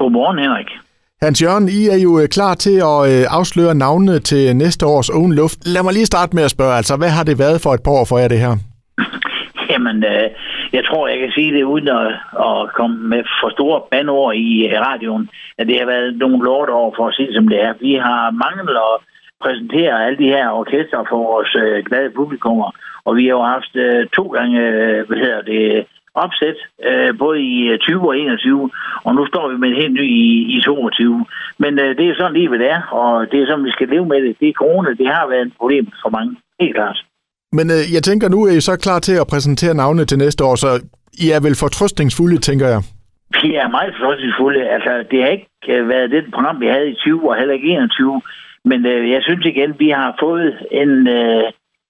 Godmorgen, Henrik. Hans Jørgen, I er jo øh, klar til at øh, afsløre navnene til næste års Own Luft. Lad mig lige starte med at spørge, altså hvad har det været for et par år for jer det her? Jamen, øh, jeg tror, jeg kan sige det uden at, at komme med for store bandord i øh, radioen, at det har været nogle lortår for at sige som det er. Vi har manglet at præsentere alle de her orkester for vores øh, glade publikummer, og vi har jo haft øh, to gange, øh, hvad hedder det, opsæt, øh, både i 20 og 21, og nu står vi med en helt ny i, i 22. Men øh, det er sådan lige, hvad det er, og det er sådan, vi skal leve med det. Det er corona, det har været et problem for mange, helt klart. Men øh, jeg tænker, nu er I så klar til at præsentere navne til næste år, så I er vel fortrøstningsfulde, tænker jeg? Vi er meget fortrøstningsfulde. Altså, det har ikke øh, været det program, vi havde i 20 og heller ikke 21. Men øh, jeg synes igen, vi har fået en, øh,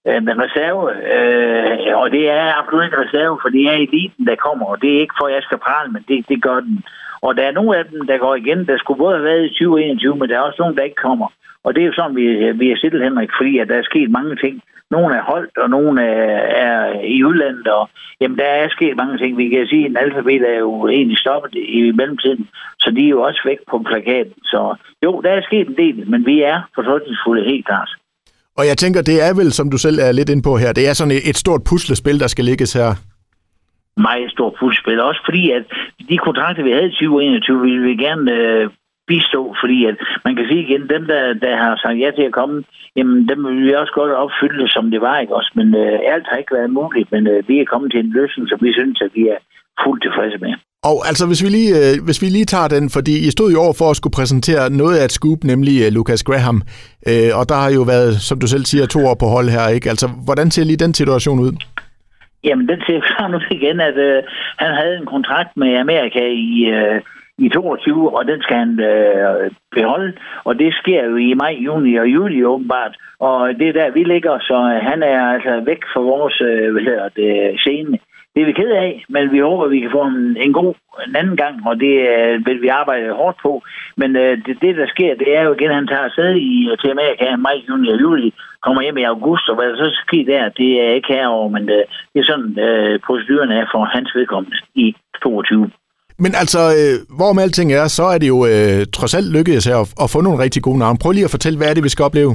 Øh, med reserve, øh, og det er absolut ikke reserve, for det er eliten, der kommer, og det er ikke for, at jeg skal prale, men det, det gør den. Og der er nogle af dem, der går igen, der skulle både have været i 2021, men der er også nogle, der ikke kommer. Og det er jo sådan, vi, vi er stillet, Henrik, fordi at der er sket mange ting. Nogle er holdt, og nogle er, er i udlandet, og jamen, der er sket mange ting. Vi kan sige, at en alfabet er jo egentlig stoppet i mellemtiden, så de er jo også væk på plakaten. Så jo, der er sket en del, men vi er fortrykningsfulde helt klart. Og jeg tænker, det er vel, som du selv er lidt ind på her, det er sådan et stort puslespil, der skal ligges her. Meget stort puslespil. Også fordi, at de kontrakter, vi havde i 2021, ville vi gerne øh, bistå, fordi at man kan sige igen, dem, der, der har sagt ja til at komme, jamen dem vil vi også godt opfylde, som det var, ikke også? Men øh, alt har ikke været muligt, men øh, vi er kommet til en løsning, som vi synes, at vi er fuldt tilfredse med. Og altså, hvis vi, lige, øh, hvis vi lige tager den, fordi I stod jo over for at skulle præsentere noget af et scoop, nemlig øh, Lucas Graham, øh, og der har jo været, som du selv siger, to år på hold her, ikke? Altså, hvordan ser lige den situation ud? Jamen, den ser sådan ud igen, at øh, han havde en kontrakt med Amerika i, øh, i 22, og den skal han øh, beholde. Og det sker jo i maj, juni og juli åbenbart. Og det er der, vi ligger, så han er altså væk fra vores øh, hvad hedder det, scene. Det er vi ked af, men vi håber, at vi kan få en, en god en anden gang, og det øh, vil vi arbejde hårdt på. Men øh, det, det, der sker, det er jo igen, at han tager afsted i, øh, til Amerika maj, juni og juli, kommer hjem i august, og hvad der så sker der, det er ikke herover, men øh, det er sådan, øh, proceduren er for hans vedkommende i 22. Men altså, øh, hvor med alting er, så er det jo øh, trods alt lykkedes her at, at få nogle rigtig gode navne. Prøv lige at fortælle, hvad er det, vi skal opleve?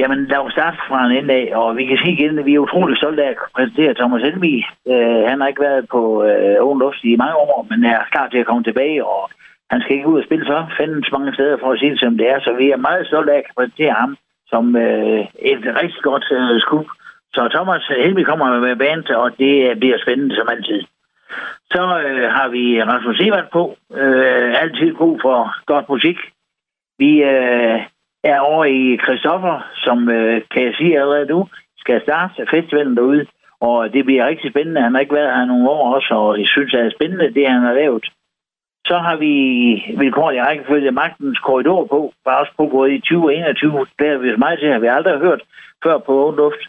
Jamen, lad os starte fra en ende af, og vi kan sige igen, at vi er utrolig stolte af at præsentere Thomas Helmi. Øh, han har ikke været på øh, Owen Luft i mange år, men er klar til at komme tilbage, og han skal ikke ud og spille så findes mange steder for at sige det, som det er. Så vi er meget stolte af at præsentere ham som øh, et rigtig godt øh, skub. Så Thomas Helmi kommer med band, og det øh, bliver spændende som altid. Så øh, har vi Rasmus Evert på. Øh, altid god for godt musik. Vi øh, er over i Christoffer, som øh, kan jeg sige allerede nu, skal starte festivalen derude. Og det bliver rigtig spændende. Han har ikke været her nogle år også, og jeg synes, det er spændende, det han har lavet. Så har vi vilkårlig rækkefølge magtens korridor på, bare også på både i 2021. Det er vi meget til, har vi aldrig hørt før på luft.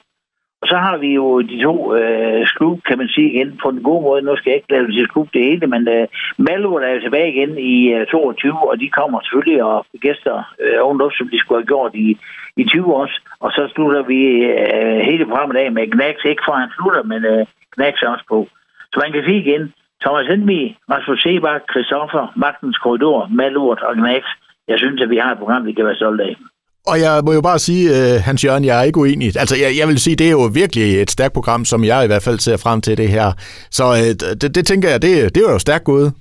Så har vi jo de to øh, skub, kan man sige igen, på den gode måde. Nu skal jeg ikke lade det til skub det hele, men øh, Malvo er jo tilbage igen i øh, 22, og de kommer selvfølgelig og gæster øh, ovenluf, som de skulle have gjort i, i 20 år. Og så slutter vi øh, hele programmet af med Gnax, ikke for han slutter, men øh, Gnax også på. Så man kan sige igen, Thomas Henmi, Rasmus Sebak, Christoffer, Magtens Korridor, Malurt og Gnax. Jeg synes, at vi har et program, vi kan være stolte af. Og jeg må jo bare sige, uh, Hans Jørgen, jeg er ikke uenig. Altså, jeg, jeg vil sige, det er jo virkelig et stærkt program, som jeg i hvert fald ser frem til det her. Så øh, det, det tænker jeg, det, det er jo stærkt gået.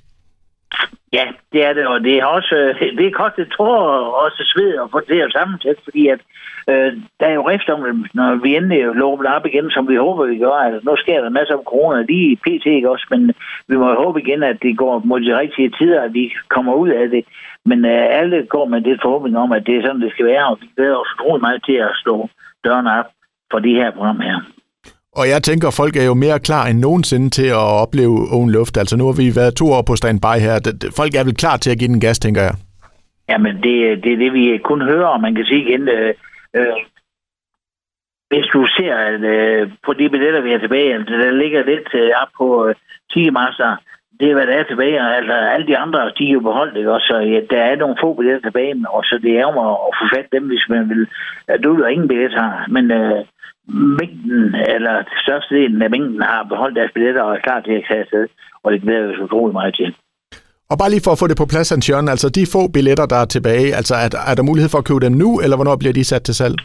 Ja, det er det, og det er også, det er kostet tårer og også sved at få det her sammensæt, fordi at øh, der er jo rift om når vi endelig lover op igen, som vi håber, vi gør. Altså, nu sker der masser af corona lige i PT, ikke også, men vi må håbe igen, at det går mod de rigtige tider, at vi kommer ud af det. Men øh, alle går med det forhåbning om, at det er sådan, det skal være, og vi glæder os utrolig meget til at slå dørene op for de her program her. Og jeg tænker, at folk er jo mere klar end nogensinde til at opleve oven luft. Altså nu har vi været to år på standby her. Folk er vel klar til at give den gas, tænker jeg. Jamen, det, det er det, vi kun hører, og man kan sige igen, øh, øh, hvis du ser at, øh, på de billetter, vi har tilbage, altså, der ligger lidt øh, op på øh, Tigermaster, det er, hvad der er tilbage. Altså, alle de andre, de er jo beholdt, ikke? Og så ja, der er nogle få billetter tilbage, og så det er jo at, at få fat dem, hvis man vil. Du er ingen billetter men øh, mængden, eller størstedelen af mængden har beholdt deres billetter og er klar til at tage afsted, og det glæder vi så utrolig meget til. Og bare lige for at få det på plads, Hans Jørgen, altså de få billetter, der er tilbage, altså er, er der mulighed for at købe dem nu, eller hvornår bliver de sat til salg?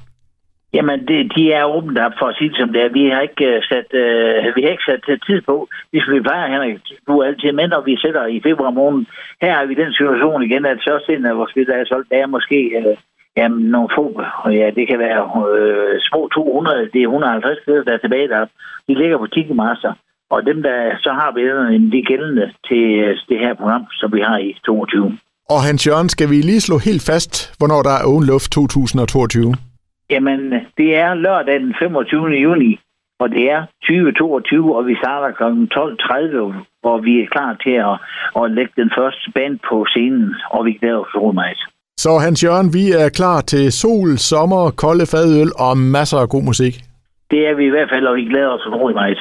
Jamen, det, de er åbent op for at sige det som det er. Vi har ikke uh, sat, uh, vi har ikke sat tid på. Hvis vi plejer, Henrik, du er altid med, når vi sætter i februar måned. Her er vi den situation igen, at størstedelen af vores spillere er solgt. Der er måske uh, jamen, nogle få, og ja, det kan være uh, små 200, det er 150 spillere, der er tilbage der. De ligger på Ticketmaster. Og dem, der så har billetterne, de er gældende til det her program, som vi har i 22. Og Hans Jørgen, skal vi lige slå helt fast, hvornår der er Open Luft 2022? Jamen, det er lørdag den 25. juni, og det er 2022, og vi starter kl. 12.30, hvor vi er klar til at, at lægge den første band på scenen, og vi glæder os meget. Så Hans Jørgen, vi er klar til sol, sommer, kolde fadøl og masser af god musik. Det er vi i hvert fald, og vi glæder os utrolig meget.